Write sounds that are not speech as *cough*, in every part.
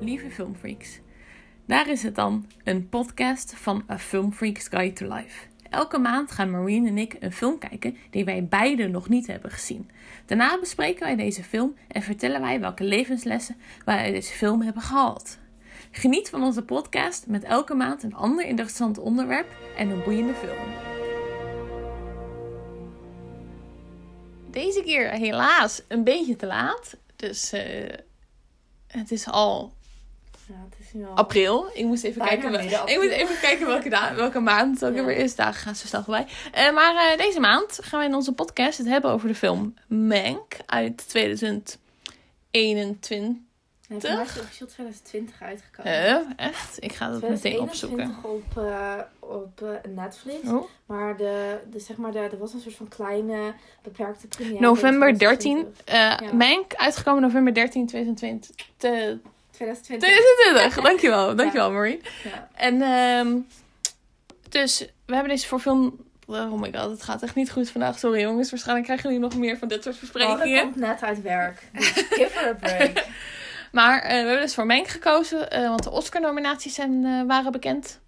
lieve filmfreaks. Daar is het dan, een podcast van A Film Freaks Guide to Life. Elke maand gaan Marine en ik een film kijken die wij beiden nog niet hebben gezien. Daarna bespreken wij deze film en vertellen wij welke levenslessen wij uit deze film hebben gehaald. Geniet van onze podcast met elke maand een ander interessant onderwerp en een boeiende film. Deze keer helaas een beetje te laat. Dus eh, het is al Ja, het is nu al... april. Ik moest even, Bijna kijken, wel- ik moet even kijken welke, da- *laughs* welke maand het ook Ja. weer is. Dagen gaan zo snel voorbij. Eh, maar eh, deze maand gaan we in onze podcast het hebben over de film Mank uit 2021. Nee, voor mij is officieel 2020 uitgekomen. Huh? echt? Ik ga dat meteen opzoeken. 2021 op, eh, op eh, Netflix. Oh. Maar, de, de, zeg maar de, er was een soort van kleine, beperkte première. November in 13. 2020. eh Ja. Mank, uitgekomen november 13, 2020. Te- 2020. 2020. Dankjewel, dankjewel Marie. Ja. En ehm, dus we hebben deze voor film... Oh my god, het gaat echt niet goed vandaag. Sorry jongens, waarschijnlijk krijgen jullie nog meer van dit soort Paula besprekingen. komt net uit werk. Dus give her a break. *laughs* Maar eh, we hebben dus voor Mank gekozen, eh, want de Oscar-nominaties zijn, eh, waren bekend.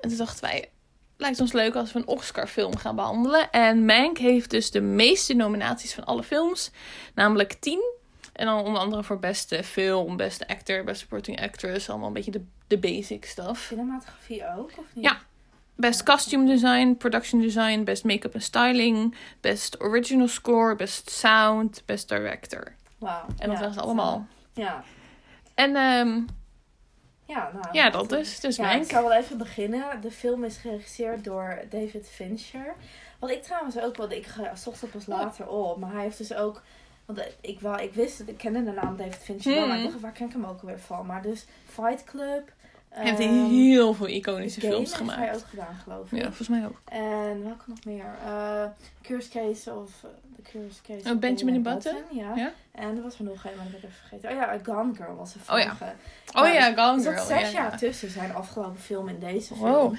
En toen dachten wij, lijkt ons leuk als we een Oscar-film gaan behandelen. En Mank heeft dus de meeste nominaties van alle films, namelijk 10. En dan onder andere voor beste film, beste actor, beste supporting actress, allemaal een beetje de, de basic stuff. Cinematografie ook, of niet? Ja. Best costume design, production design, best make-up en styling, best original score, best sound, best director. Wauw. En dat ja, was allemaal. Ja. En ehm, Ja, nou, ja, dat dus. Dus Ja, ik zal wel even beginnen. De film is geregisseerd door David Fincher. Wat ik trouwens ook, want ik zocht het pas later op. Maar hij heeft dus ook... Want eh, ik, wel, ik wist het, ik kende de naam David Fincher wel. Maar ik Hmm. dacht, waar ken ik hem ook alweer van? Maar dus Fight Club. Hij heeft ehm, heel veel iconische films heeft gemaakt. hij ook gedaan, geloof ik. Ja, volgens mij ook. En welke nog meer? Eh Curious Case of... eh, The Curious Case Oh, Benjamin Button. Button? Ja. Ja. En er was er nog een, maar dat heb ik even vergeten. Oh ja, Gone Girl was er Oh ja. vorige. Oh ja, er Gone zat Girl. zes ja, jaar ja. tussen zijn afgelopen film en deze film. Wow.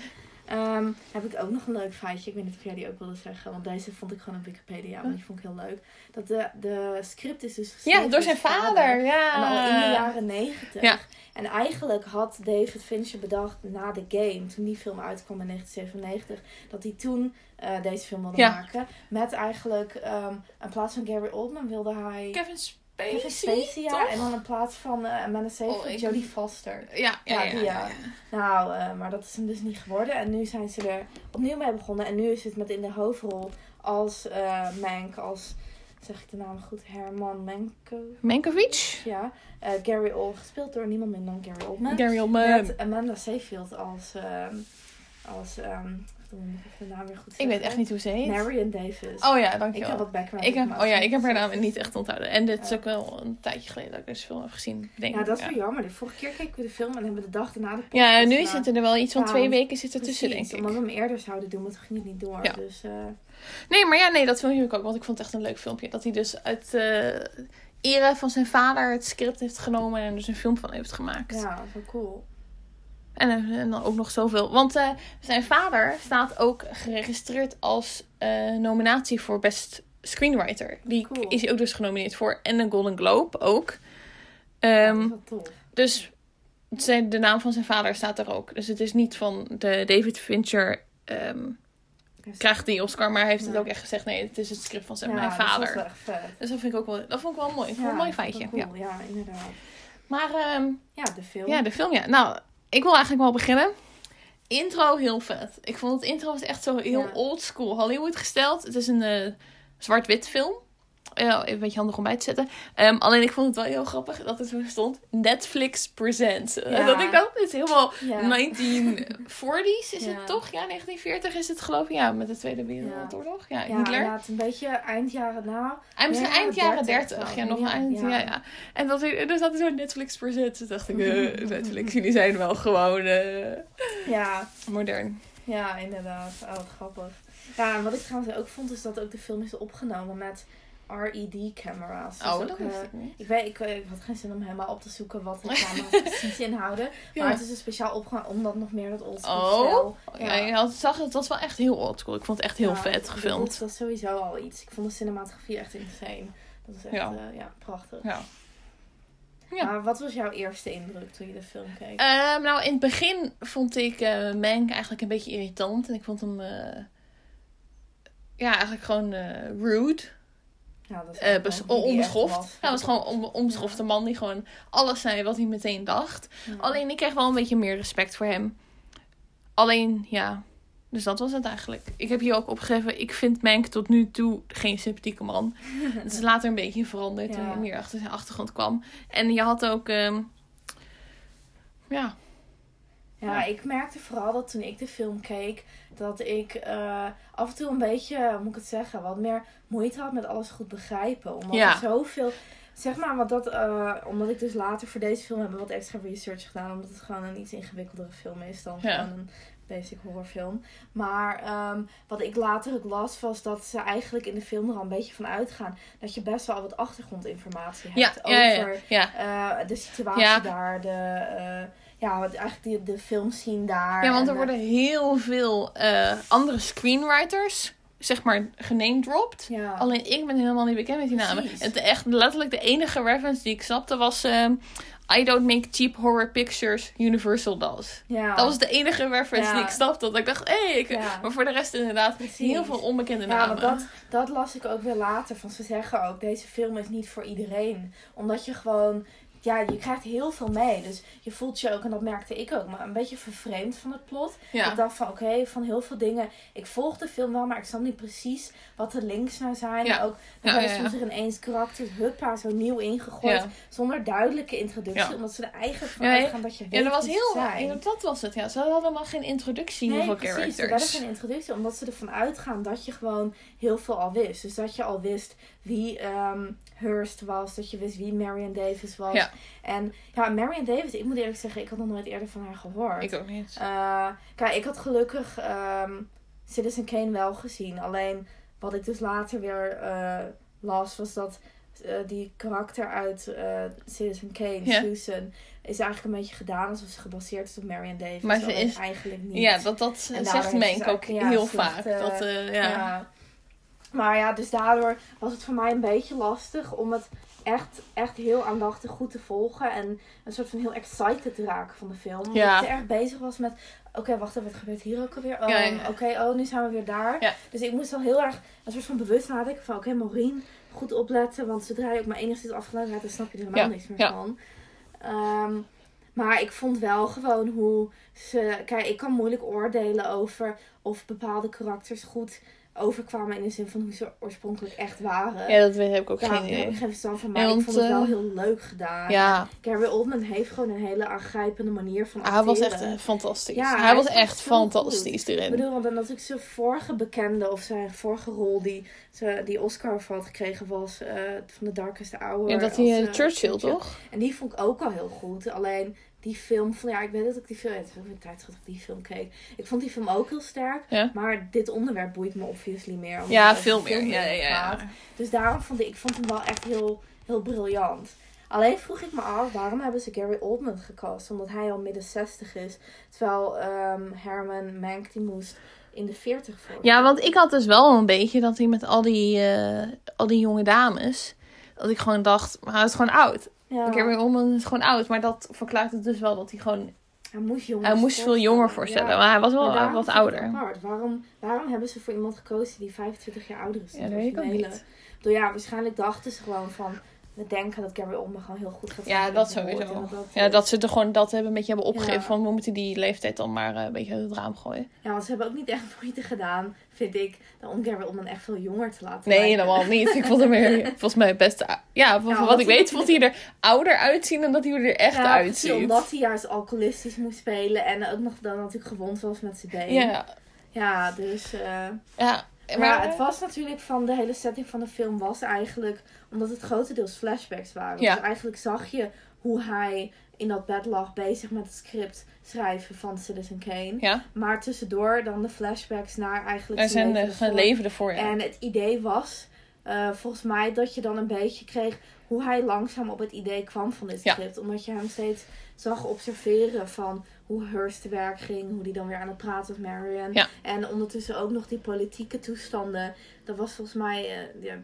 Ehm, heb ik ook nog een leuk feitje. Ik weet niet of jij die ook wilde zeggen. Want deze vond ik gewoon op Wikipedia. Maar die vond ik heel leuk. Dat de, de script is dus geschreven Ja, door zijn vader. En al in de Ja. jaren negentig. Ja. En eigenlijk had David Fincher bedacht na de game, toen die film uitkwam in 1997, dat hij toen eh, deze film wilde Ja. maken. Met eigenlijk, ehm, in plaats van Gary Oldman wilde hij Kevin. Spacey? En dan in plaats van eh Amanda Seyfried, Oh, ik- Jodie Foster. Ja, ja, Ja, ja. die, ja, ja. Nou, eh, maar dat is hem dus niet geworden. En nu zijn ze er opnieuw mee begonnen. En nu is het met in de hoofdrol als eh Mank, als, zeg ik de naam goed, Herman Manko. Mankovic? Ja, eh, Gary Oldman, gespeeld door niemand minder dan Gary Oldman. Gary Oldman. Met Amanda Seyfield als, ehm als moet ik de naam weer goed Ik weet echt niet hoe ze heet. Marion Davis. Oh ja, ik heb dankjewel. wat background. Ik heb, oh ja, ik heb haar naam niet echt onthouden. En dit is Ja. ook wel een tijdje geleden dat ik deze film heb gezien. Denk Ja, ik. dat is ja. wel jammer. De vorige keer keken we de film en hebben we de dag daarna de podcast Ja, en nu zitten er wel iets van Ja, twee weken zit er Precies, tussen, denk ik. Omdat we hem eerder zouden doen, maar toen ging het niet door. Ja. Dus eh, Nee, maar ja, nee, dat filmpje heb ik ook. Want ik vond het echt een leuk filmpje. Dat hij dus uit ere van zijn vader het script heeft genomen en er dus een film van heeft gemaakt. ja, wel cool. En, eh, en dan ook nog zoveel. Want eh, zijn vader staat ook geregistreerd als eh, nominatie voor Best Screenwriter. Die Cool. is hij ook dus genomineerd voor. En een Golden Globe ook. Dat wel tof. dus zijn, de naam van zijn vader staat er ook. Dus het is niet van de David Fincher ehm, krijgt die Oscar. Maar hij heeft het ook echt gezegd. Nee, het is het script van zijn Ja, mijn dat vader. wel echt vet. Dus dat vind ik ook wel, dat vond ik wel mooi. Ik vond het een mooi dat feitje. Cool. Ja. inderdaad. Maar ehm, Ja, de film. ja, de film, ja. Nou, ik wil eigenlijk wel beginnen. Intro heel vet. Ik vond het intro was echt zo heel Ja. old school Hollywood gesteld. Het is een eh, zwart-wit film. Ja, even een beetje handig om bij te zetten. Ehm, alleen ik vond het wel heel grappig dat het zo stond. Netflix Presents. *laughs* Ja. Dat ik dacht, het is helemaal Ja. 1940s is Ja. het toch? Ja, 1940 is het geloof ik. Ja, met de Tweede Wereldoorlog. Ja, Ja, Hitler. inderdaad, een beetje eind jaren na. En misschien Ja, eind jaren 30 30. wel. Ja, nog Ja, eind. Ja. ja. Ja, En dat, er zat er zo'n Netflix present. Toen dacht ik, eh, *laughs* Netflix, jullie zijn wel gewoon eh, Ja, modern. ja, inderdaad. Oh, grappig. Ja, en wat ik trouwens ook vond, is dat ook de film is opgenomen met RED-camera's. Dus Oh, ook, dat eh, ik niet. Ik, weet, ik, ik had geen zin om helemaal op te zoeken wat de *laughs* camera's precies inhouden. Ja. Maar het is dus speciaal opgenomen omdat nog meer dat old school Oh, stijl. ja, je had, zag het, was wel echt heel oldschool. Ik vond het echt heel Ja, vet gefilmd. dat is sowieso al iets. Ik vond de cinematografie echt insane. Dat is echt, Ja. ja, ja prachtig. Ja. Ja. Maar wat was jouw eerste indruk toen je de film keek? Ehm, nou, in het begin vond ik eh Mank eigenlijk een beetje irritant. En ik vond hem... eh, ja, eigenlijk gewoon eh, rude. Ja, dat is Eh, bes- die echt onbeschoft. was. Hij was gewoon een onbeschofte man die gewoon alles zei wat hij meteen dacht. Alleen ik kreeg wel een beetje meer respect voor hem. Alleen, ja. Dus dat was het eigenlijk. Ik heb hier ook opgegeven, ik vind Mank tot nu toe geen sympathieke man. *laughs* Het is later een beetje veranderd toen Ja. hij meer achter zijn achtergrond kwam. En je had ook, ehm, ja, Ja, ik merkte vooral dat toen ik de film keek, dat ik eh, af en toe een beetje, hoe moet ik het zeggen, wat meer moeite had met alles goed begrijpen. Omdat Ja. er zoveel, zeg maar, want dat, eh, omdat ik dus later voor deze film heb wat extra research gedaan, omdat het gewoon een iets ingewikkeldere film is dan Ja. gewoon een basic horrorfilm. Maar ehm, wat ik later ook las, was dat ze eigenlijk in de film er al een beetje van uitgaan dat je best wel wat achtergrondinformatie hebt ja, over eh, de situatie daar, de, ja, wat eigenlijk de, de filmscene daar. Ja, want er eh, worden heel veel eh, andere screenwriters, zeg maar, genamedropt. ja. Alleen ik ben helemaal niet bekend met die namen. Precies. De, echt letterlijk de enige reference die ik snapte was... ehm, I don't make cheap horror pictures, Universal does. ja. Dat was de enige reference Ja. die ik snapte. Dat ik dacht, hé. Ja. Maar voor de rest inderdaad Precies. heel veel onbekende Ja, namen. want dat, dat las ik ook weer later. Van ze zeggen ook, deze film is niet voor iedereen. Omdat je gewoon, ja, je krijgt heel veel mee. Dus je voelt je ook, en dat merkte ik ook, maar een beetje vervreemd van het plot. ja. Ik dacht van, oké, van heel veel dingen. Ik volg de film wel, maar ik snap niet precies wat de links nou zijn. Ja. Ook, dan Ja, soms er ineens karakters, huppa, zo nieuw ingegooid. Zonder duidelijke introductie. Omdat ze er eigenlijk van Ja, ja. uitgaan dat je weet Ja, dat was heel... ze zijn. Dat was het, ja. Ze hadden helemaal geen introductie Nee, voor precies. Werden characters. geen introductie, omdat ze ervan uitgaan dat je gewoon heel veel al wist. Dus dat je al wist wie ehm Hurst was, dat je wist wie Marion Davis was. Ja. En ja, Marion Davis, ik moet eerlijk zeggen, ik had nog nooit eerder van haar gehoord. Ik ook niet. Eh, kijk, ik had gelukkig ehm, Citizen Kane wel gezien. Alleen wat ik dus later weer eh, las, was dat eh, die karakter uit Citizen Kane. Susan, is eigenlijk een beetje gedaan alsof ze gebaseerd is op Marion Davis. Maar ze is- eigenlijk niet. Ja, dat, dat En zegt Menk ook ja, heel slecht, vaak. dat, ja. Ja. Maar ja, dus daardoor was het voor mij een beetje lastig om het echt, echt heel aandachtig goed te volgen. En een soort van heel excited te raken van de film. Omdat Ja. ik er echt bezig was met, oké, wacht even, wat gebeurt hier ook alweer? Oh, Ja, ja, ja. Oké, oh, nu zijn we weer daar. Dus ik moest al heel erg een soort van bewust nadenken van, oké, Maureen, goed opletten. Want zodra je ook maar enigszins afgeleid raakt, dan snap je er helemaal niks meer van. Ehm, maar ik vond wel gewoon hoe ze... Kijk, ik kan moeilijk oordelen over of bepaalde karakters goed overkwamen in de zin van hoe ze oorspronkelijk echt waren. ja, dat weet- heb ik ook Ja, geen daar heb ik idee. geen verstand van. Maar Ja, ik vond het wel eh, heel leuk gedaan. Ja, Gary Oldman heeft gewoon een hele aangrijpende manier van hij was echt acteren. fantastisch. Ja, hij hij was echt goed. fantastisch Ik erin. bedoel, want dan natuurlijk zijn vorige bekende of zijn vorige rol die, die Oscar voor had gekregen was eh, van The Darkest Hour. Ja, dat hij eh, eh, Churchill, toch? En die vond ik ook al heel goed. Alleen die film, van, ja, ik weet dat ik die film, het is ook een tijd dat ik die film keek. Ik vond die film ook heel sterk. Ja. Maar dit onderwerp boeit me obviously meer. Ja, veel meer. film Ja, ja, ja. Dus daarom vond ik, ik vond hem wel echt heel, heel briljant. Alleen vroeg ik me af, waarom hebben ze Gary Oldman gecast? Omdat hij al midden 60 is. Terwijl ehm, Herman Mank die moest in de 40 voor. Ja, want ik had dus wel een beetje dat hij met al die, eh, al die jonge dames... Dat ik gewoon dacht, maar hij is gewoon oud. Ja. Gary Oldman is gewoon oud. Maar dat verklaart het dus wel dat hij gewoon... hij moest, jonger Hij moest veel jonger voorstellen. Maar hij was wel wat ouder. Waarom, waarom hebben ze voor iemand gekozen die 25 jaar ouder is? dan Ja, dat weet ik ook niet. Bedoel, ja, waarschijnlijk dachten ze gewoon van... We denken dat Gary Oldman gewoon heel goed gaat Ja, dat sowieso. dat, Ja, dat ze er gewoon dat hebben een beetje hebben opgegeven. Ja. Van we moeten die leeftijd dan maar eh, een beetje uit het raam gooien. Ja, want ze hebben ook niet echt *laughs* moeite gedaan, vind ik, dan om Gary Oldman echt veel jonger te laten Nee, lijken. helemaal niet. Ik vond hem er *laughs* volgens mij best... Ja, van, omdat wat ik weet vond hij er ouder uitzien dan dat hij er echt Ja, uitziet. omdat hij juist alcoholistisch moest spelen en ook nog dan natuurlijk gewond was met zijn been. Ja, Ja, dus... eh, ja. Maar, het was natuurlijk van de hele setting van de film was eigenlijk omdat het grotendeels flashbacks waren. Ja. Dus eigenlijk zag je hoe hij in dat bed lag bezig met het script schrijven van Citizen Kane. ja, Maar tussendoor dan de flashbacks naar eigenlijk er zijn leven eh, leven ervoor. Ja. En het idee was eh, volgens mij dat je dan een beetje kreeg hoe hij langzaam op het idee kwam van dit Ja. script. Omdat je hem steeds zag observeren van hoe Hearst te werk ging, hoe die dan weer aan het praten was met Marion. Ja. En ondertussen ook nog die politieke toestanden. Dat was volgens mij eh, ja,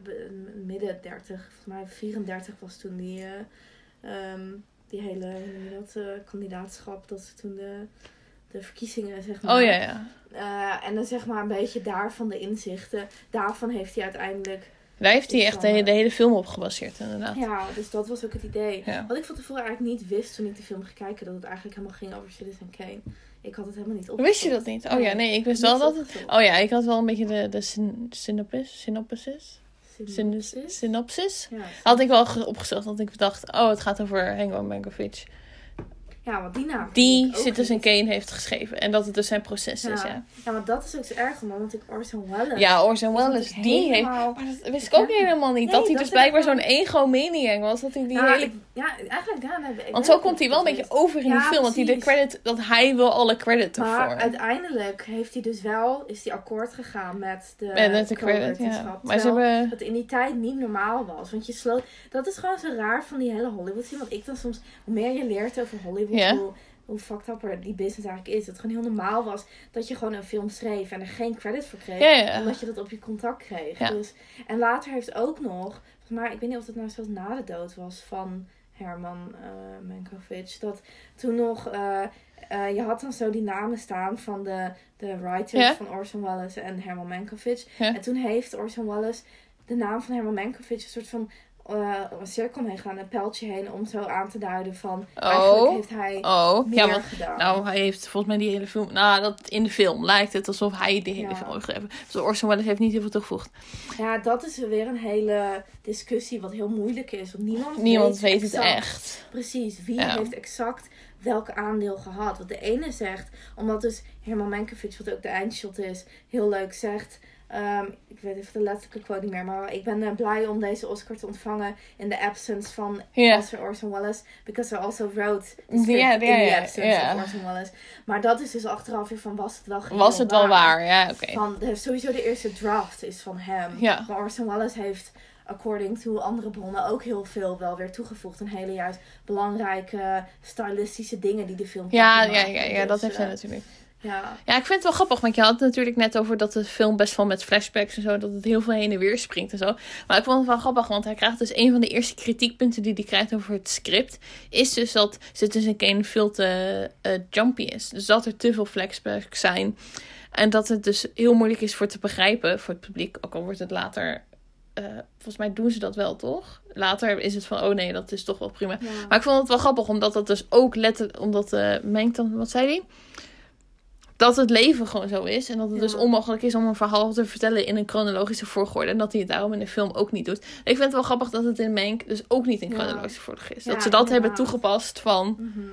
midden 30, volgens mij 34 was toen die, eh, ehm, die hele dat, eh, kandidaatschap, dat ze toen de, de verkiezingen, zeg maar. Oh ja, ja. En dan zeg maar een beetje daarvan de inzichten. Daarvan heeft hij uiteindelijk. Daar heeft hij echt de, hele- de hele film op gebaseerd, inderdaad. Ja, dus dat was ook het idee. Ja. Wat ik van tevoren eigenlijk niet wist toen ik de film ging kijken, dat het eigenlijk helemaal ging over Citizen Kane. Ik had het helemaal niet op. Wist je dat niet? Oh ja, nee, ik wist wel dat het... Oh ja, ik had wel een beetje de, de syn synopsis, synopsis, Syn- synopsis. Ja, Had ik wel ge- opgesteld, want ik dacht, oh, het gaat over Hengo Mankovic. Ja, want die naam. Die ik Citizen niet. Kane heeft geschreven. En dat het dus zijn proces is, Ja. ja. Maar dat is ook zo erg, omdat natuurlijk Orson Welles. Ja, Orson Welles, die heeft... Maar dat wist ik ook helemaal niet. Nee, dat hij dus blijkbaar zo'n egomaniac was. Dat hij die Ja, hele... ik- ja, eigenlijk daarna. Ik Want zo komt hij wel een dat beetje over in die film. Want hij, de credit, dat hij wil alle credit ervoor. Maar uiteindelijk heeft hij dus wel, is hij akkoord gegaan met de, met de credit, ja. Maar ze hebben... dat in die tijd niet normaal was. Want je sloot, dat is gewoon zo raar van die hele Hollywood scene. Want ik dan soms, hoe meer je leert over Hollywood, hoe, hoe fucked up er die business eigenlijk is. Dat het gewoon heel normaal was dat je gewoon een film schreef en er geen credit voor kreeg. Ja, ja. Omdat je dat op je contract kreeg. Ja. Dus, en later heeft ook nog, maar ik weet niet of het nou zelfs na de dood was van Herman eh Mankovic. Dat toen nog, eh, eh, je had dan zo die namen staan van de, de writers van Orson Welles en Herman Mankovic. En toen heeft Orson Welles de naam van Herman Mankovic een soort van eh, een cirkel heen gedaan, een pijltje heen, om zo aan te duiden van eigenlijk Oh. heeft hij Oh, meer ja, want gedaan. Nou, hij heeft volgens mij die hele film. Nou, dat in de film lijkt het alsof hij die hele Ja. film heeft gegeven. Dus Orson Welles heeft niet heel veel toegevoegd. Ja, dat is weer een hele discussie wat heel moeilijk is. Want niemand, Niemand weet het exact- echt. Precies, wie Ja. heeft exact welk aandeel gehad. Want de ene zegt, omdat dus Herman Mankiewicz, wat ook de eindshot is, heel leuk zegt... ehm, ik weet even de letterlijke quote niet meer, maar ik ben eh, blij om deze Oscar te ontvangen in the absence van. Oscar Orson Welles. Because I also wrote the in the absence of Orson Welles. Maar dat is dus achteraf weer van, was het wel Was het wel waar? Ja, oké. Van, de, sowieso de eerste draft is van hem. Maar Orson Welles heeft, according to andere bronnen, ook heel veel wel weer toegevoegd. En hele juist belangrijke stylistische dingen die de film Ja, ja, ja, ja, dat Dus, heeft hij eh, natuurlijk. Ja, Ja, ik vind het wel grappig, want je had het natuurlijk net over dat de film best wel met flashbacks en zo, dat het heel veel heen en weer springt en zo. Maar ik vond het wel grappig, want hij krijgt dus een van de eerste kritiekpunten die hij krijgt over het script, is dus dat Citizen Kane veel te eh, jumpy is. Dus dat er te veel flashbacks zijn. En dat het dus heel moeilijk is voor te begrijpen voor het publiek, ook al wordt het later... eh, volgens mij doen ze dat wel, toch? Later is het van, oh nee, dat is toch wel prima. ja. Maar ik vond het wel grappig, omdat dat dus ook letterlijk, omdat mengt dan, wat zei hij? Dat het leven gewoon zo is. En dat het Ja. dus onmogelijk is om een verhaal te vertellen in een chronologische volgorde. En dat hij het daarom in de film ook niet doet. Ik vind het wel grappig dat het in Mank dus ook niet in Ja. chronologische volgorde is. Ja, dat ze dat hebben toegepast van... Mhm.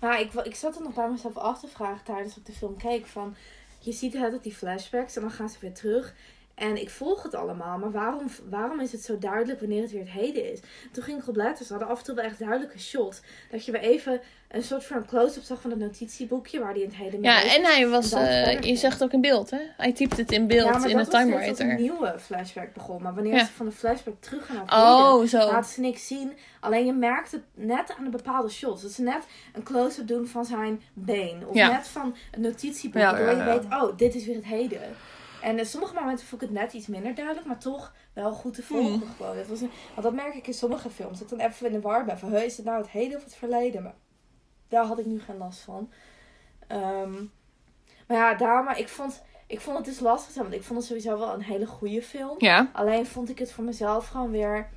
Maar ik, ik zat er nog bij mezelf af te vragen tijdens dat ik de film keek. Van, je ziet het die flashbacks en dan gaan ze weer terug. En ik volg het allemaal, maar waarom, waarom is het zo duidelijk wanneer het weer het heden is? Toen ging ik op letten, ze hadden af en toe wel echt duidelijke shots. Dat je weer even een soort van close-up zag van het notitieboekje waar die in het heden mee Ja, en hij was... En eh, je zegt ook in beeld, hè? Hij typt het in beeld Ja, in de dat was Time steeds als een Writer. nieuwe flashback begon. Maar wanneer Ja. ze van de flashback terug gaan naar het heden, Oh, laten ze niks zien. Alleen je merkt het net aan de bepaalde shots. Dat ze net een close-up doen van zijn been. Of Ja. net van het notitieboek. Ja, waardoor ja, je weet, oh, dit is weer het heden. En in sommige momenten vond ik het net iets minder duidelijk. Maar toch wel goed te volgen Hmm. gewoon. Het was een, want dat merk ik in sommige films. Dat ik dan even in de war ben. Van, hey, is het nou het heden of het verleden? Maar daar had ik nu geen last van. Ehm, maar ja, daar, maar ik vond, ik vond het dus lastig. Want ik vond het sowieso wel een hele goede film. Ja. Alleen vond ik het voor mezelf gewoon weer.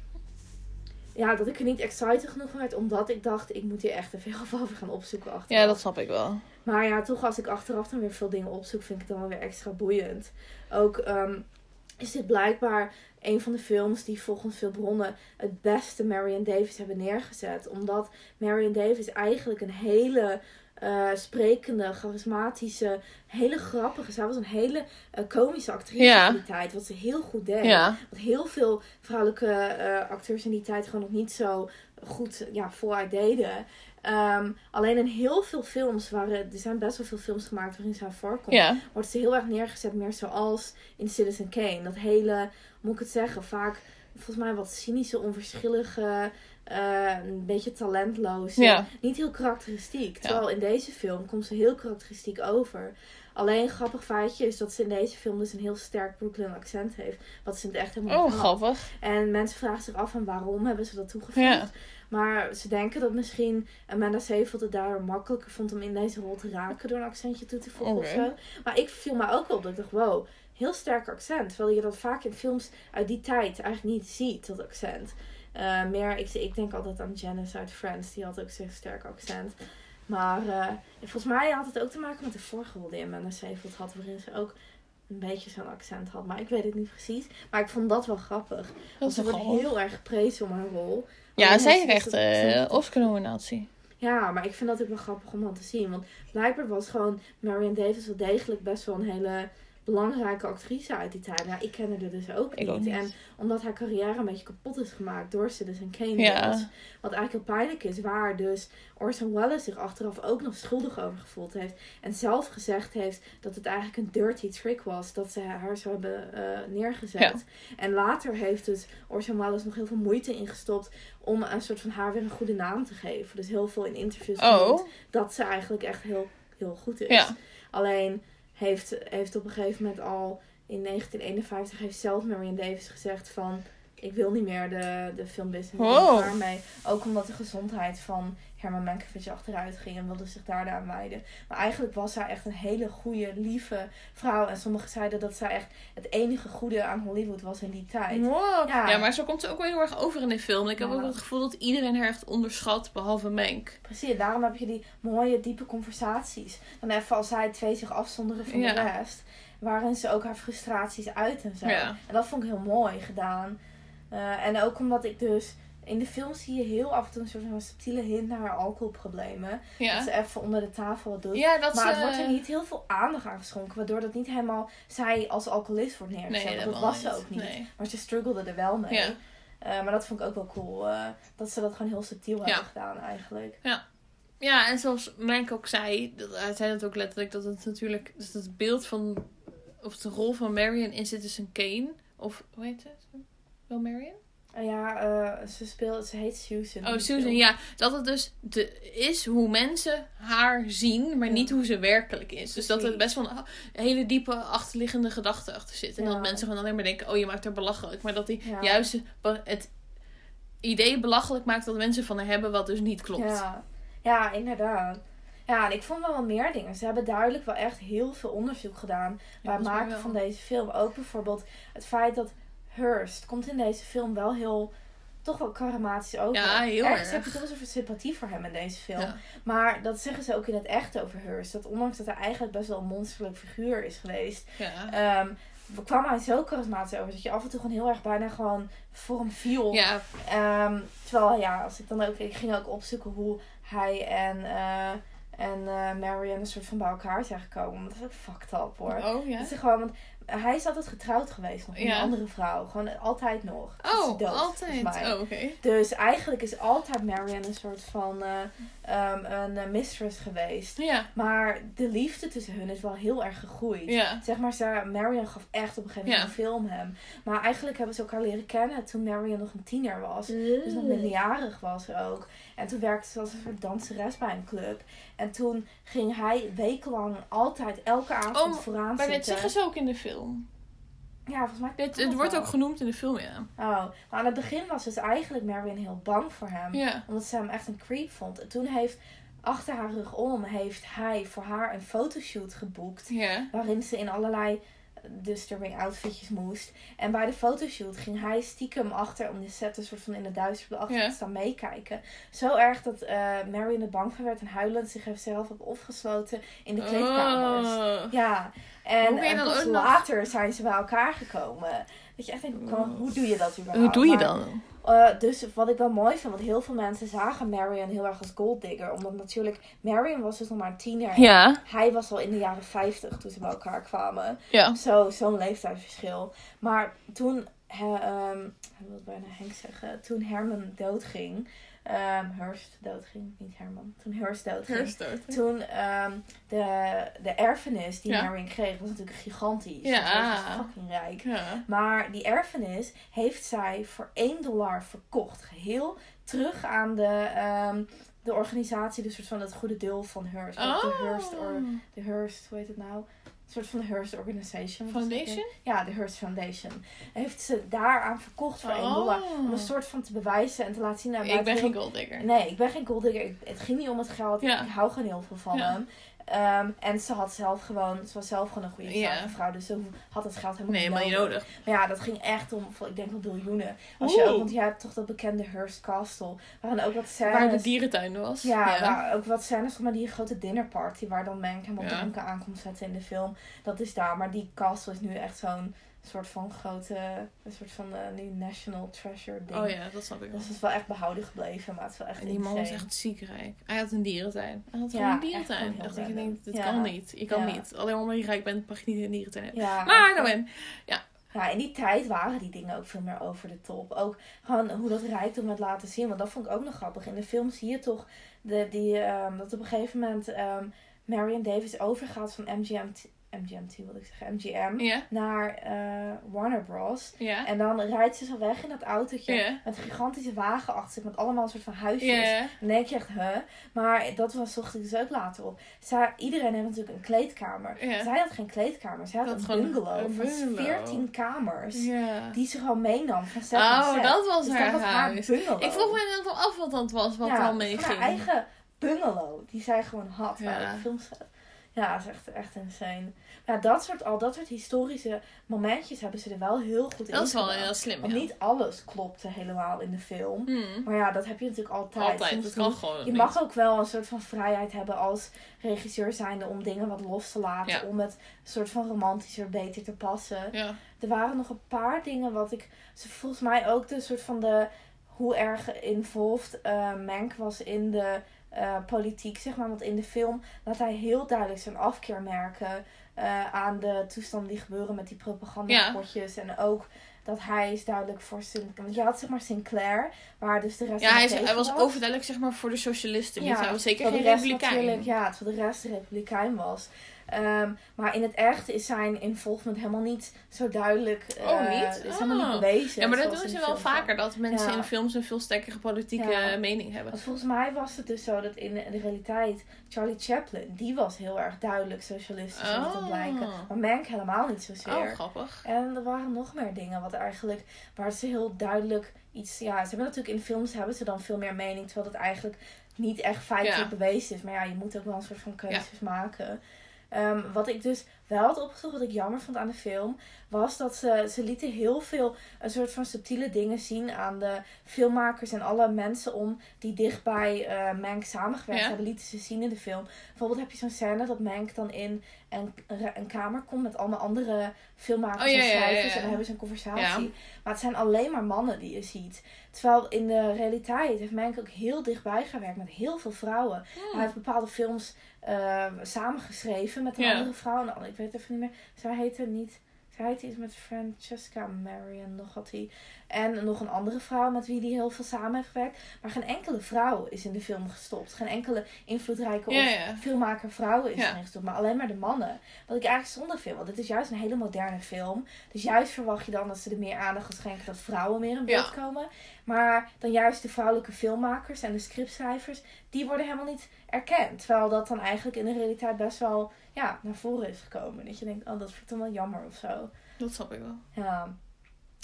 Ja, dat ik er niet excited genoeg van werd. Omdat ik dacht, ik moet hier echt even heel *laughs* over gaan opzoeken. Achteraf. ja, dat snap ik wel. Maar ja, toch als ik achteraf dan weer veel dingen opzoek, vind ik het dan wel weer extra boeiend. Ook ehm, is dit blijkbaar een van de films die volgens veel bronnen het beste Marion Davis hebben neergezet. Omdat Marion Davis eigenlijk een hele eh, sprekende, charismatische, hele grappige. Zij was een hele eh, komische actrice Ja. in die tijd. Wat ze heel goed deed. Ja. Wat heel veel vrouwelijke eh, acteurs in die tijd gewoon nog niet zo goed ja, voluit deden. Ehm, alleen in heel veel films, waren, er zijn best wel veel films gemaakt waarin zij voorkomt, Ja. wordt ze heel erg neergezet, meer zoals in Citizen Kane. Dat hele, moet ik het zeggen, vaak volgens mij wat cynische, onverschillige, eh, een beetje talentloos. Ja. Niet heel karakteristiek. Terwijl in deze film komt ze heel karakteristiek over. Alleen grappig feitje is dat ze in deze film dus een heel sterk Brooklyn accent heeft. Wat ze in het echt helemaal Oh, grappig. En mensen vragen zich af van waarom hebben ze dat toegevoegd. Ja. Maar ze denken dat misschien Amanda Seyfried het daardoor makkelijker vond om in deze rol te raken door een accentje toe te voegen of zo. Maar ik viel me ook op dat ik dacht, wow, heel sterk accent. Terwijl je dat vaak in films uit die tijd eigenlijk niet ziet, dat accent. Eh, meer, ik, ik denk altijd aan Janice uit Friends, die had ook zo'n sterk accent. Maar eh, volgens mij had het ook te maken met de vorige rol die Amanda Seyfried had, waarin ze ook een beetje zo'n accent had. Maar ik weet het niet precies. Maar ik vond dat wel grappig. Dat Want ze wordt heel erg geprezen om haar rol. Ja, Alleen zij krijgt dat accent. eh Oscar-nominatie. Ja, maar ik vind dat ook wel grappig om dan te zien. Want blijkbaar was gewoon Marion Davis wel degelijk best wel een hele belangrijke actrice uit die tijd. Ja, ik kende haar dus ook niet. ook niet. En omdat haar carrière een beetje kapot is gemaakt door Citizen Kane. Ja. Wat eigenlijk heel pijnlijk is. Waar dus Orson Welles zich achteraf ook nog schuldig over gevoeld heeft. En zelf gezegd heeft dat het eigenlijk een dirty trick was. Dat ze haar zo hebben eh, neergezet. Ja. En later heeft dus Orson Welles nog heel veel moeite ingestopt. Om een soort van haar weer een goede naam te geven. Dus heel veel in interviews Oh, dat ze eigenlijk echt heel, heel goed is. Ja. Alleen heeft, heeft op een gegeven moment al in 1951 heeft zelf Marion Davis gezegd van ik wil niet meer de, de filmbusiness. Ik ben Wow. klaar mee. Ook omdat de gezondheid van Herman Mankiewicz achteruit ging en wilde zich daar aan wijden. Maar eigenlijk was zij echt een hele goede, lieve vrouw. En sommigen zeiden dat zij echt het enige goede aan Hollywood was in die tijd. wow. Ja. Ja. maar zo komt ze ook wel heel erg over in de film. Ik heb Ja. ook het gevoel dat iedereen haar echt onderschat, behalve Mank. Precies, en daarom heb je die mooie, diepe conversaties. Dan even als zij twee zich afzonderen van Ja. de rest. Waarin ze ook haar frustraties uit en zo. Ja. En dat vond ik heel mooi gedaan. Eh, en ook omdat ik dus... In de film zie je heel af en toe een soort van subtiele hint naar haar alcoholproblemen. Dat Ja, ze even onder de tafel wat doet. ja dat maar ze... het wordt er niet heel veel aandacht aan geschonken. Waardoor dat niet helemaal zij als alcoholist wordt neergezet. Nee, dat was ze ook niet. Nee. Maar ze struggelde er wel mee. Ja. Eh, maar dat vond ik ook wel cool. eh, dat ze dat gewoon heel subtiel hebben gedaan eigenlijk. Ja, en zoals Mank ook zei, dat, hij zei dat ook letterlijk, dat het natuurlijk, dat het beeld van, of de rol van Marion in Citizen Kane, of hoe heet het? Wel Marion? Uh, ja, eh, ze speelt, ze heet Susan. Oh, Susan, film. ja. Dat het dus de, is hoe mensen haar zien, maar Ja. niet hoe ze werkelijk is. Dus dat er best wel een hele diepe achterliggende gedachte achter zit. En Ja. dat mensen gewoon alleen maar denken, oh je maakt haar belachelijk. Maar dat hij Ja. juist het idee belachelijk maakt dat mensen van haar hebben, wat dus niet klopt. Ja. ja, inderdaad. Ja, en ik vond wel wat meer dingen. Ze hebben duidelijk wel echt heel veel onderzoek gedaan bij het maken wel. van deze film. Ook bijvoorbeeld het feit dat Hearst komt in deze film wel heel, toch wel charismatisch over. Ja, heel erg. heb je toch wel zoveel sympathie voor hem in deze film. Ja. Maar dat zeggen ze ook in het echt over Hearst. Dat ondanks dat hij eigenlijk best wel een monsterlijk figuur is geweest. Ja. ehm kwam hij zo charismatisch over dat je af en toe gewoon heel erg bijna gewoon voor hem viel. ja, Ehm, terwijl ja, als ik dan ook, ik ging ook opzoeken hoe hij en, eh en eh, Marion een soort van bij elkaar zijn gekomen. Dat is ook fucked up hoor. Oh ja. Dat is gewoon, want hij is altijd getrouwd geweest nog met Ja. een andere vrouw. Gewoon altijd nog. Oh, dood, altijd. Oh, oké. Dus eigenlijk is altijd Marion een soort van eh, ehm, een eh, mistress geweest. Ja, Maar de liefde tussen hun is wel heel erg gegroeid. ja. Zeg maar, ze, Marion gaf echt op een gegeven moment Ja. een film hem. Maar eigenlijk hebben ze elkaar leren kennen toen Marion nog een tiener was. Dus nog minderjarig was ook. En toen werkte ze als een soort danseres bij een club. En toen ging hij wekenlang altijd elke avond Oh, vooraan Maar dit zitten. zeggen ze ook in de film. Ja, volgens mij. Dit, het wordt wel. ook genoemd in de film, ja. Oh, maar aan het begin was dus eigenlijk Marion heel bang voor hem. Ja. Omdat ze hem echt een creep vond. En toen heeft, achter haar rug om, heeft hij voor haar een fotoshoot geboekt. Ja. Waarin ze in allerlei disturbing outfitjes moest. En bij de fotoshoot ging hij stiekem achter om de set een soort van in de duister op de achtergrond staan meekijken. Zo erg dat eh Marion er bang van werd en huilend zich zelf heb opgesloten in de kleedkamers. Oh. Ja, en, en dan pas nog- later zijn ze bij elkaar gekomen. Dat je echt denkt, kan- hoe doe je dat überhaupt? Hoe doe je Maar, eh, dus wat ik wel mooi vind, want heel veel mensen zagen Marion heel erg als golddigger. Omdat natuurlijk, Marion was dus nog maar een tiener. Ja. Hij was al in de jaren 50 toen ze bij elkaar kwamen. Ja. Zo, zo'n leeftijdsverschil. Maar toen, he, ehm, ik wil bijna Henk zeggen, toen Herman doodging, ehm Hurst doodging, niet Herman, toen Hurst doodging. Toen ehm, de, de erfenis die Ja. Kreeg, was natuurlijk gigantisch. Ja. Was fucking rijk. Ja. Maar die erfenis heeft zij voor 1 dollar verkocht. Geheel terug aan de, ehm, de organisatie, dus soort van het goede deel van Hearst. De Oh. Hearst, or, de Hearst, hoe heet het nou? Een soort van de Hearst Organization. Foundation? Ja, de Hearst Foundation. Heeft ze daaraan verkocht voor 1 dollar. Om een soort van te bewijzen en te laten zien Oh. Ik ben geen golddigger. Nee, ik ben geen golddigger. Het ging niet om het geld. Ja. Ik hou gewoon heel veel van Ja. hem. Ehm, en ze had zelf gewoon, ze was zelf gewoon een goede Ja. zakenvrouw. Dus ze had het geld helemaal Nee, niet nodig. Maar ja, dat ging echt om, ik denk wel biljoenen. Als je ook, want je hebt toch dat bekende Hearst Castle. Waarin ook wat scènes... Waar de dierentuin was. Ja, waar ook wat scènes maar die grote dinnerparty waar dan Mank helemaal Ja. dronken aan komt zetten in de film. Dat is daar. Maar die castle is nu echt zo'n soort van grote, een soort van nu national treasure ding. Oh ja, dat snap ik wel. Dus het is wel echt behouden gebleven, maar het is wel echt En die man was echt ziekrijk. Hij had een dierentuin. Hij had Ja, een dierentuin. heel dacht random. denkt, dit Ja. kan niet. Je kan Ja. niet. Alleen omdat je rijk bent, mag je niet een dierentuin hebben. Ja, Maar nou wel. en. Ja, in die tijd waren die dingen ook veel meer over de top. Ook gewoon hoe dat rijkdom het laten zien. Want dat vond ik ook nog grappig. In de film zie je toch de, die, ehm, dat op een gegeven moment ehm Marion Davis overgaat van MGMT, MGMT wil ik zeggen, MGM, naar eh, Warner Bros. En dan rijdt ze zo weg in dat autootje met een gigantische wagen achter zich. Met allemaal een soort van huisjes. Ja, Dan denk je echt, huh? Maar dat was, zocht ik dus ook later op. Zij, iedereen heeft natuurlijk een kleedkamer. Zij had geen kleedkamer. Zij had Dat een bungalow een van bungalow. 14 kamers. Die ze gewoon meenam van set Oh, set. dat was Dus haar dat was haar bungalow. Ik vroeg me inderdaad af wat dat was, wat ja, er al van mee haar eigen bungalow. Die zij gewoon had. Ja. de films... Ja, dat is echt, echt insane. Ja, dat soort, al dat soort historische momentjes hebben ze er wel heel goed in Dat is wel gedaan. heel slim, Want ja. niet alles klopte helemaal in de film. Hmm. Maar ja, dat heb je natuurlijk altijd. Altijd, Soms dat kan niet. gewoon Je niet. mag ook wel een soort van vrijheid hebben als regisseur zijnde om dingen wat los te laten. Ja. Om het een soort van romantischer beter te passen. Ja. Er waren nog een paar dingen wat ik... ze- Volgens mij ook de soort van de... Hoe erg involved eh Mank was in de eh, politiek, zeg maar. Want in de film laat hij heel duidelijk zijn afkeer merken... eh, aan de toestanden die gebeuren met die propagandapotjes. En ook dat hij is duidelijk voor... Sin want je had zeg maar Sinclair, waar dus de rest Ja, hij, is- hij was overduidelijk zeg maar voor de socialisten. Ja, hij was zeker geen republikein. Ja, terwijl de rest de republikein was. Ehm, maar in het echt is zijn involvement helemaal niet zo duidelijk. Oh, eh, niet? Is helemaal Oh. niet bewezen. Ja, maar dat doen ze wel vaker. Dat mensen Ja. in films een veel sterkere politieke Ja. mening hebben. Want volgens mij was het dus zo dat in de, realiteit Charlie Chaplin, die was heel erg duidelijk socialistisch aan het Oh. blijken. Maar Mank helemaal niet zozeer. Oh, grappig. En er waren nog meer dingen wat eigenlijk, waar ze heel duidelijk iets, ja, ze hebben natuurlijk in films hebben ze dan veel meer mening, terwijl dat eigenlijk niet echt feitelijk Ja. bewezen is. Maar ja, je moet ook wel een soort van keuzes maken. Ehm, wat ik dus wel had opgezocht, wat ik jammer vond aan de film, was dat ze, ze lieten heel veel een soort van subtiele dingen zien aan de filmmakers en alle mensen om die dicht bij eh, Mank samengewerkt Ja. hebben, lieten ze zien in de film. Bijvoorbeeld heb je zo'n scène dat Mank dan in een, een kamer komt met allemaal andere filmmakers Oh, ja, en schrijvers ja. en dan hebben ze een conversatie. Maar het zijn alleen maar mannen die je ziet. Terwijl in de realiteit heeft Mank ook heel dichtbij gewerkt met heel veel vrouwen. Hij heeft bepaalde films eh, samengeschreven met een andere vrouw. En ik weet even niet meer. Zij heette niet. Zij heette iets met Francesca Marion, nog had hij. En nog een andere vrouw met wie hij heel veel samen heeft gewerkt. Maar geen enkele vrouw is in de film gestopt. Geen enkele invloedrijke Ja, of filmmaker vrouw is Ja. erin gestopt. Maar alleen maar de mannen. Wat ik eigenlijk zonde vind. Want het is juist een hele moderne film. Dus juist verwacht je dan dat ze er meer aandacht gaan schenken. Dat vrouwen meer in beeld komen. Maar dan juist de vrouwelijke filmmakers en de scriptschrijvers. Die worden helemaal niet erkend. Terwijl dat dan eigenlijk in de realiteit best wel ja, naar voren is gekomen. Dat je denkt, oh dat vind ik dan wel jammer of zo. Dat snap ik wel. Ja.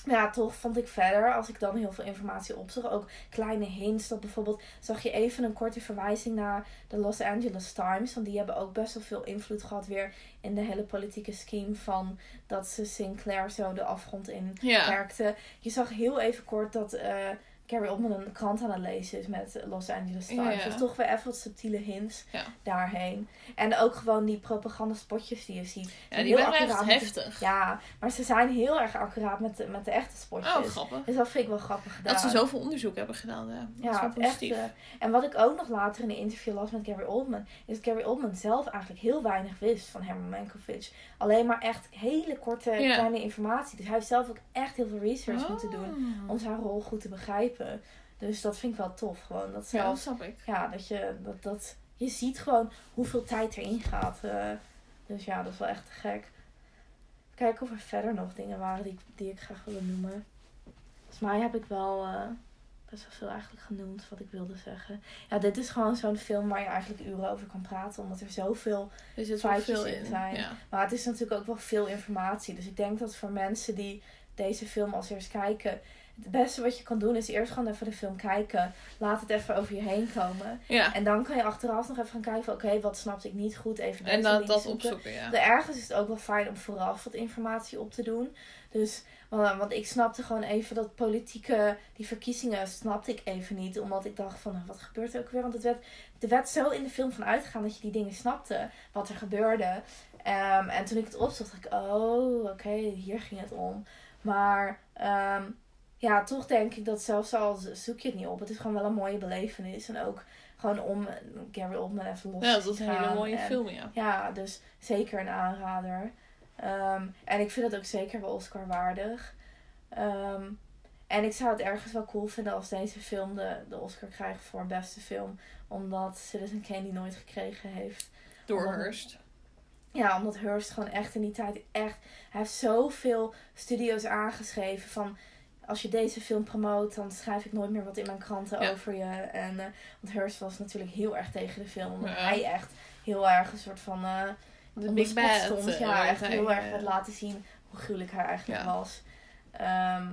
Ja, toch vond ik verder, als ik dan heel veel informatie opzocht, ook kleine hints. Dat bijvoorbeeld zag je even een korte verwijzing naar de Los Angeles Times. Want die hebben ook best wel veel invloed gehad weer in de hele politieke scheme van dat ze Sinclair zo de afgrond in Ja. werkte. Je zag heel even kort dat eh Gary Oldman een krant aan het lezen is met Los Angeles Times. Ja, ja. Dus toch weer even wat subtiele hints Ja. daarheen. En ook gewoon die propagandaspotjes die je ziet. Ja, die heel waren echt de- heftig. ja, maar ze zijn heel erg accuraat met de, met de echte spotjes. Oh, grappig. Dus dat vind ik wel grappig gedaan. Dat ze zoveel onderzoek hebben gedaan. Ja, dat is wel echt. eh, en wat ik ook nog later in een interview las met Gary Oldman, is dat Gary Oldman zelf eigenlijk heel weinig wist van Herman Mankiewicz. Alleen maar echt hele korte, kleine informatie. Dus hij heeft zelf ook echt heel veel research moeten doen Oh. om zijn rol goed te begrijpen. Dus dat vind ik wel tof. Gewoon dat Ja, dat snap ik. ja, dat je, dat, dat, je ziet gewoon hoeveel tijd erin gaat. eh. dus ja, dat is wel echt te gek. Kijken of er verder nog dingen waren die, ik- die ik graag wilde noemen. Volgens mij heb ik wel, eh, best wel veel eigenlijk genoemd wat ik wilde zeggen. Ja, dit is gewoon zo'n film waar je eigenlijk uren over kan praten. Omdat er zoveel Er feitjes veel in in. zijn. Ja. Maar het is natuurlijk ook wel veel informatie. Dus ik denk dat voor mensen die deze film als eerst kijken. Het beste wat je kan doen is eerst gewoon even de film kijken. Laat het even over je heen komen. ja. En dan kan je achteraf nog even gaan kijken van oké, wat snapte ik niet goed. Even En deze dat, zoeken. opzoeken, ja. De ergens is het ook wel fijn om vooraf wat informatie op te doen. Dus, want, want ik snapte gewoon even dat politieke, die verkiezingen snapte ik even niet. Omdat ik dacht van, nou, wat gebeurt er ook weer? Want het werd, er werd zo in de film van uitgegaan dat je die dingen snapte, wat er gebeurde. Ehm, en toen ik het opzocht, dacht ik, oh, oké, hier ging het om. Maar ehm, ja, toch denk ik dat zelfs al zoek je het niet op, het is gewoon wel een mooie belevenis. En ook gewoon om Gary Oldman even los Ja, te dat is een gaan. hele mooie En- film, ja. ja, dus zeker een aanrader. Ehm, en ik vind het ook zeker wel Oscar waardig. Ehm, en ik zou het ergens wel cool vinden als deze film de, de Oscar krijgt voor beste film. Omdat Citizen Kane die nooit gekregen heeft. Door. Hearst. Ja, omdat Hearst gewoon echt in die tijd echt... Hij heeft zoveel studio's aangeschreven van... Als je deze film promoot, dan schrijf ik nooit meer wat in mijn kranten Ja. over je. En, eh, want Hearst was natuurlijk heel erg tegen de film. Omdat Ja. hij echt heel erg een soort van... eh, De Big Bad. stond. eh, Ja, echt heel erg wat laten zien hoe gruwelijk hij eigenlijk was. Ehm,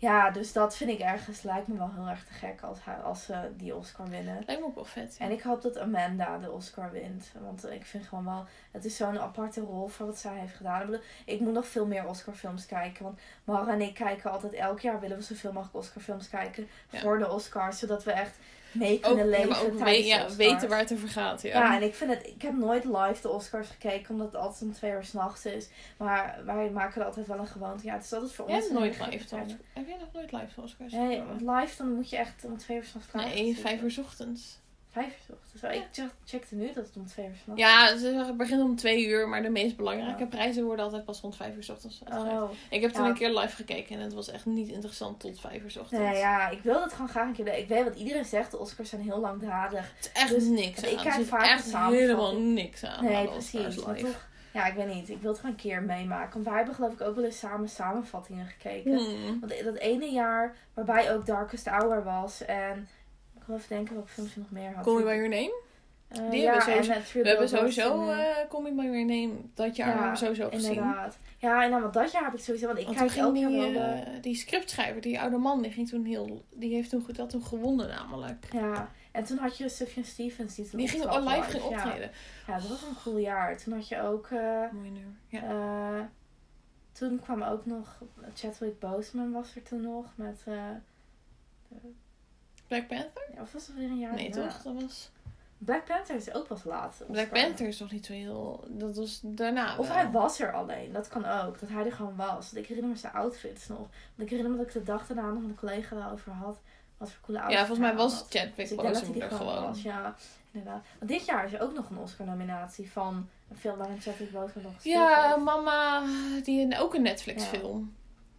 ja, dus dat vind ik ergens, lijkt me wel heel erg te gek als, hij, als ze die Oscar winnen. Lijkt me ook wel vet. ja. En ik hoop dat Amanda de Oscar wint. Want ik vind gewoon wel, het is zo'n aparte rol voor wat zij heeft gedaan. Ik, bedoel, ik moet nog veel meer Oscar-films kijken. Want Mara en ik kijken altijd elk jaar, willen we zoveel mogelijk Oscar-films kijken Ja. voor de Oscars. Zodat we echt mee kunnen leven ook ja, weten waar het over gaat. Ja. Ja, en ik vind het, ik heb nooit live de Oscars gekeken, omdat het altijd om twee uur s'nachts is. Maar wij maken er altijd wel een gewoonte. Ja, het is altijd voor Jij ons. nooit live dan? Heb jij nog nooit live de Oscars? Nee, live dan moet je echt om twee uur s'nachts klaar Nee, vijf uur 's ochtends. Vijf uur 's ochtends. Ik check- checkte nu dat het om twee uur s'nachts Ja, ze begint om twee uur, maar de meest belangrijke Ja. prijzen worden altijd pas rond vijf uur 's ochtends uitgereikt. Oh. Ik heb toen Ja. een keer live gekeken en het was echt niet interessant tot vijf uur 's ochtends. Nee, ja, ik wil het gewoon graag een keer doen. Ik weet wat iedereen zegt, de Oscars zijn heel langdradig. Het is echt Dus- niks ik kijk vaak echt helemaal niks aan. Nee, precies. Toch, ja, ik weet niet. Ik wil het gewoon een keer meemaken. Want wij hebben geloof ik ook wel eens samen samenvattingen gekeken. Hmm. Want dat ene jaar waarbij ook Darkest Hour was. En ik wil even denken welke films je nog meer had. Call Me By Your Name? Eh, Die ja, hebben sowieso- en, eh, Three We hebben sowieso eh, Call Me By Your Name dat jaar Ja, hebben we sowieso gezien. Inderdaad. Ja, en dan, want dat jaar heb ik sowieso... Want ik Want kijk elk ging jaar die, wel de... eh, die scriptschrijver, die oude man, die ging toen heel, die heeft toen, dat toen gewonnen namelijk. Ja, en toen had je Sufjan Stevens die toen Die ging al live ging optreden. Ja, dat was een cool jaar. Toen had je ook... Mooi nummer. Ja. toen kwam ook nog... Chadwick Boseman was er toen nog met... Black Panther? ja, of was dat weer een jaar Nee, toch? Dat was... Black Panther is ook pas laat. Black. Panther is nog niet zo heel... Dat was daarna Of wel. hij was er alleen. Dat kan ook. Dat hij er gewoon was. Want ik herinner me zijn outfits nog. Want ik herinner me dat ik de dag daarna nog met een collega daarover had. Wat voor coole Ja, outfits volgens mij was had. Chadwick Dus Boseman er gewoon gewoon. was. Ja, inderdaad. Want dit jaar is er ook nog een Oscar-nominatie van een film waarin Chadwick Boseman nog gespeeld Ja, heeft. mama, die ook een Netflix film.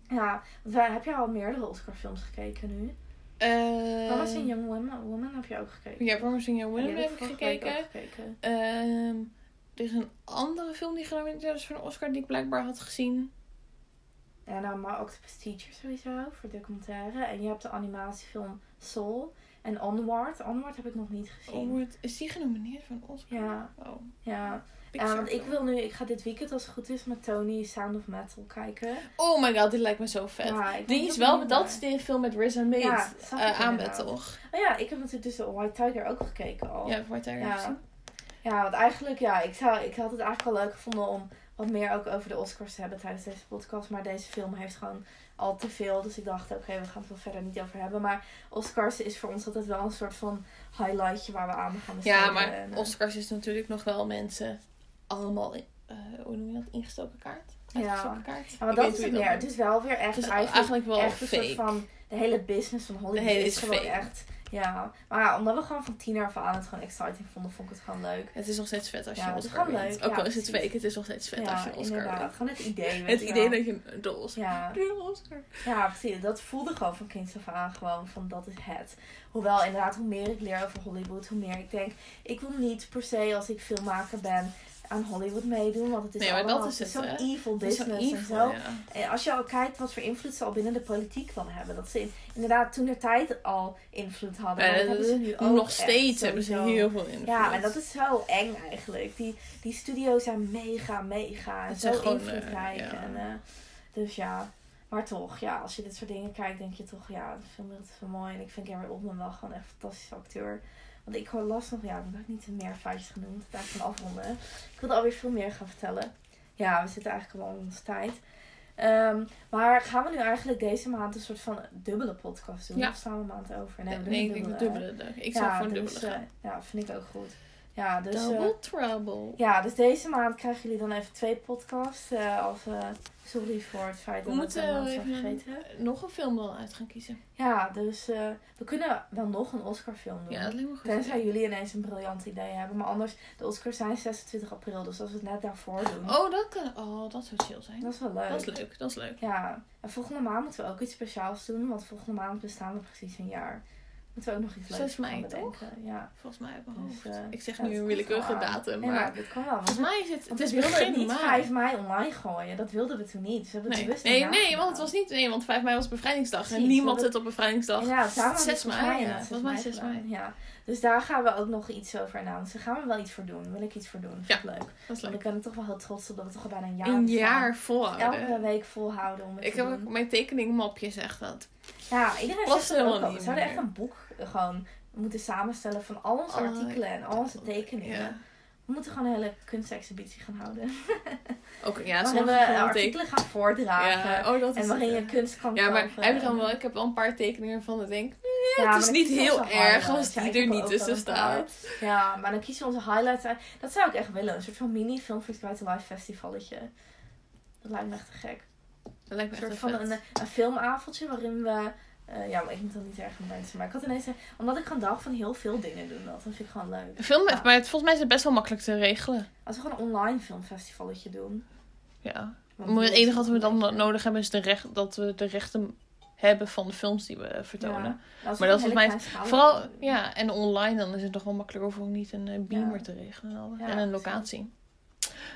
Ja, want wij, heb je al meerdere Oscar-films gekeken nu? Eh Promising in Young Woman, Woman heb je ook gekeken. Ja, Promising Young Woman heb ik gekeken. ook gekeken. Ehm, er is een andere film die genomineerd is voor een Oscar die ik blijkbaar had gezien. En dan maar Octopus Teacher sowieso, voor documentaire. En je hebt de animatiefilm Soul. En Onward. Onward heb ik nog niet gezien. Wordt- is die genomineerd voor een Oscar? Ja, Oh, ja. Pixar want ik film. wil nu, ik ga dit weekend als het goed is met Tony Sound of Metal kijken. Oh my god, dit lijkt me zo vet. Ja, ik die is wel, dat is de film met Riz Ahmed Ja, eh ik aan inderdaad. toch? Oh ja, ik heb natuurlijk dus de White Tiger ook gekeken al. Ja, wordt daar Ja. Ja, want eigenlijk, ja, ik, zou, ik had het eigenlijk wel leuk gevonden om wat meer ook over de Oscars te hebben tijdens deze podcast. Maar deze film heeft gewoon al te veel. Dus ik dacht, oké, we gaan het wel verder niet over hebben. Maar Oscars is voor ons altijd wel een soort van highlightje waar we aan gaan besteden. Ja, maar eh, Oscars is natuurlijk nog wel mensen allemaal, in- eh, hoe noem je dat, ingestoken kaart? Ja. Kaart? Ja, maar Ik dat is het je meer. Het is wel weer echt Het is eigenlijk, eigenlijk wel echt een soort van... De hele business van Hollywood De hele is is gewoon fake. echt... Ja, maar ja, omdat we gewoon van tien jaar af aan het gewoon exciting vonden, vond ik het gewoon leuk. Het is nog steeds vet als je Ja, het is gewoon leuk. Ook al is het precies. fake, het is nog steeds vet als je Oscar inderdaad. Gewoon het idee, *laughs* Het idee wel. dat je een de Oscar... Ja. *laughs* De Oscar. Ja, precies. Dat voelde gewoon van kinds af aan gewoon van dat is het. Hoewel inderdaad, hoe meer ik leer over Hollywood, hoe meer ik denk, ik wil niet per se als ik filmmaker ben aan Hollywood meedoen. Want het is Nee, allemaal dat is het, zo'n evil Dat is zo business en evil, zo. ja. En als je al kijkt wat voor invloed ze al binnen de politiek kan hebben. Dat ze in- inderdaad toen de tijd al invloed hadden. maar dat hebben ze nu ook nog echt steeds hebben ze heel veel invloed. Ja, en dat is zo eng eigenlijk. Die, die studio's zijn mega, mega. En Het zo gewoon, invloedrijk. eh, ja. En, eh, dus ja. Maar toch, ja, als je dit soort dingen kijkt, denk je toch, ja, de film is wel mooi. En ik vind Gary Oldman wel gewoon echt een fantastische acteur. Want ik hoor last nog, ja, dan heb ik niet meer feitjes genoemd. Daar gaan afronden. Ik wilde alweer veel meer gaan vertellen. Ja, we zitten eigenlijk al in onze tijd. Ehm, maar gaan we nu eigenlijk deze maand een soort van dubbele podcast doen? Ja. Of staan we een maand over? Nee, ik denk dubbele. Ik zou voor een dus, dubbele eh, gaan. ja, vind ik ook goed. Ja, dus, eh, Double trouble. ja, dus deze maand krijgen jullie dan even twee podcasts. eh, als, eh, sorry voor het feit dat we het zijn even vergeten. nog een film wel uit gaan kiezen. Ja, dus we kunnen wel nog een Oscar film doen. Ja, dat lijkt me goed. Tenzij jullie ineens een briljant idee hebben. Maar anders, de Oscars zijn 26 april. Dus als we het net daarvoor doen, Oh, dat kan. Oh, dat zou chill zijn. dat is wel leuk. Dat is leuk, dat is leuk. Ja, en volgende maand moeten we ook iets speciaals doen. Want volgende maand bestaan we precies een jaar. Moeten we ook nog iets 6 leuks mei, bedenken. Ja. Volgens mij uit mijn Dus, hoofd. eh, ik zeg ja, nu dat een willekeurige datum, Nee, maar... maar dit kan wel. Volgens mij is het, Want het is we begin niet mei. 5 mei online gooien. Dat wilden we toen niet. Dus we hebben het Nee, bewust nee, niet nee, want het was niet... Nee, want 5 mei was bevrijdingsdag. En niemand zit op bevrijdingsdag. Ja, 6 hebben we het mei, volgens ja. mij Volgens mij 6 gedaan. mei. Ja. Dus daar gaan we ook nog iets over announcen. Daar gaan we wel iets voor doen. Wil ik iets voor doen. Vind Ja, leuk. Dat is Want ik ben er toch wel heel trots op dat we toch al bijna een jaar Een jaar volhouden. Elke week volhouden om het Ik te heb doen. ook mijn tekeningmapje zegt dat. Ja, iedereen dat ook helemaal al. We niet zouden echt een boek eh, gewoon moeten samenstellen van al onze artikelen en al onze tekeningen. Ja. We moeten gewoon een hele kunstexhibitie gaan houden. *laughs* Ook, ja, waarin we artikelen gaan voordragen. Ja, oh, dat is En waarin je kunst kan Ja, maar heb je dan wel, ik heb wel een paar tekeningen van. Ik denk, Ja, het is niet heel erg als die er niet tussen staat. Ja, maar dan kiezen we onze highlights uit. Dat zou ik echt willen. Een soort van mini Film for Live festivalletje. Dat lijkt me echt te gek. Dat lijkt me Een soort van een, een filmavondje waarin we... eh, ja, maar ik moet dan niet erg aan mensen. Maar ik had ineens... een- Omdat ik gewoon dacht van heel veel dingen doen. Dat, dat vind ik gewoon leuk. Een film, Ja. maar het, volgens mij is het best wel makkelijk te regelen. Als we gewoon een online filmfestivalletje doen. Ja. Maar het dat enige wat we dan leuk. nodig hebben is de recht, dat we de rechten hebben van de films die we vertonen. Ja, Maar dat is volgens kleinschalige Vooral, ja, en online dan is het toch wel makkelijker om niet een eh, beamer Ja. te regelen en, een locatie.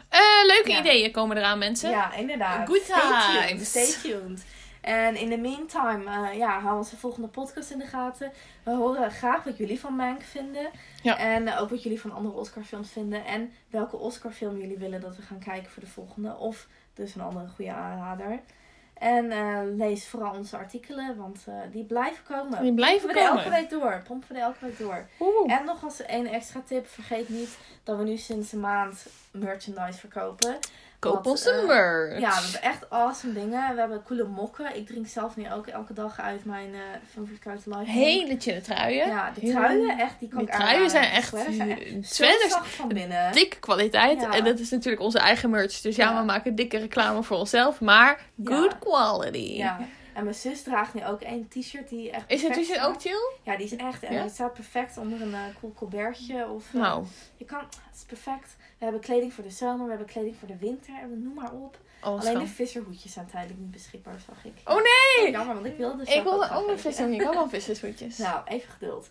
Eh, leuke Ja. ideeën komen eraan, mensen. Ja, inderdaad. Good Stay tuned. Stay tuned. En in the meantime, eh, ja, hou onze volgende podcast in de gaten. We horen graag wat jullie van Mank vinden. Ja. En eh, ook wat jullie van andere Oscarfilms vinden. En welke Oscarfilm jullie willen dat we gaan kijken voor de volgende. Of dus een andere goede aanrader. En eh, lees vooral onze artikelen, want eh, die blijven komen. Die blijven Pompen we elke komen. week door. Pompen we elke week door. Oeh. En nog als een extra tip, vergeet niet dat we nu sinds een maand merchandise verkopen. Koop wat, onze merch. Ja, we hebben echt awesome dingen. We hebben coole mokken. Ik drink zelf nu ook elke dag uit mijn uh, Favorite Life. Hele chille truien. Ja, de truien, echt, die kan Die ik truien zijn echt, sweaters zijn echt zo sweaters, zacht van binnen. dikke kwaliteit. Ja. En dat is natuurlijk onze eigen merch. Dus ja, Ja. we maken dikke reclame voor onszelf. Maar good Ja. quality. Ja. En mijn zus draagt nu ook een t-shirt die echt Is het t-shirt ook chill? Ja, die is echt. En Ja? die staat perfect onder een uh, cool colbertje. Of, uh, Nou, Je kan, het is perfect. We hebben kleding voor de zomer, we hebben kleding voor de winter. En noem maar op. alles Alleen de visserhoedjes zijn tijdelijk niet beschikbaar, zag ik. Oh nee! Jammer, want ik wilde Ik wilde ook een eten. visser. Ik had wel *laughs* vissersvoetjes. Nou, even geduld.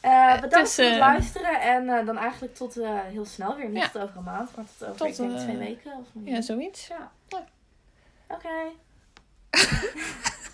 Eh, bedankt Dus, voor het eh, luisteren. En eh, dan eigenlijk tot eh, heel snel weer. Niet Ja. over een maand, maar tot over Tot, denk, eh, twee weken. Of Ja, zoiets. ja. Ja. Oké. *laughs*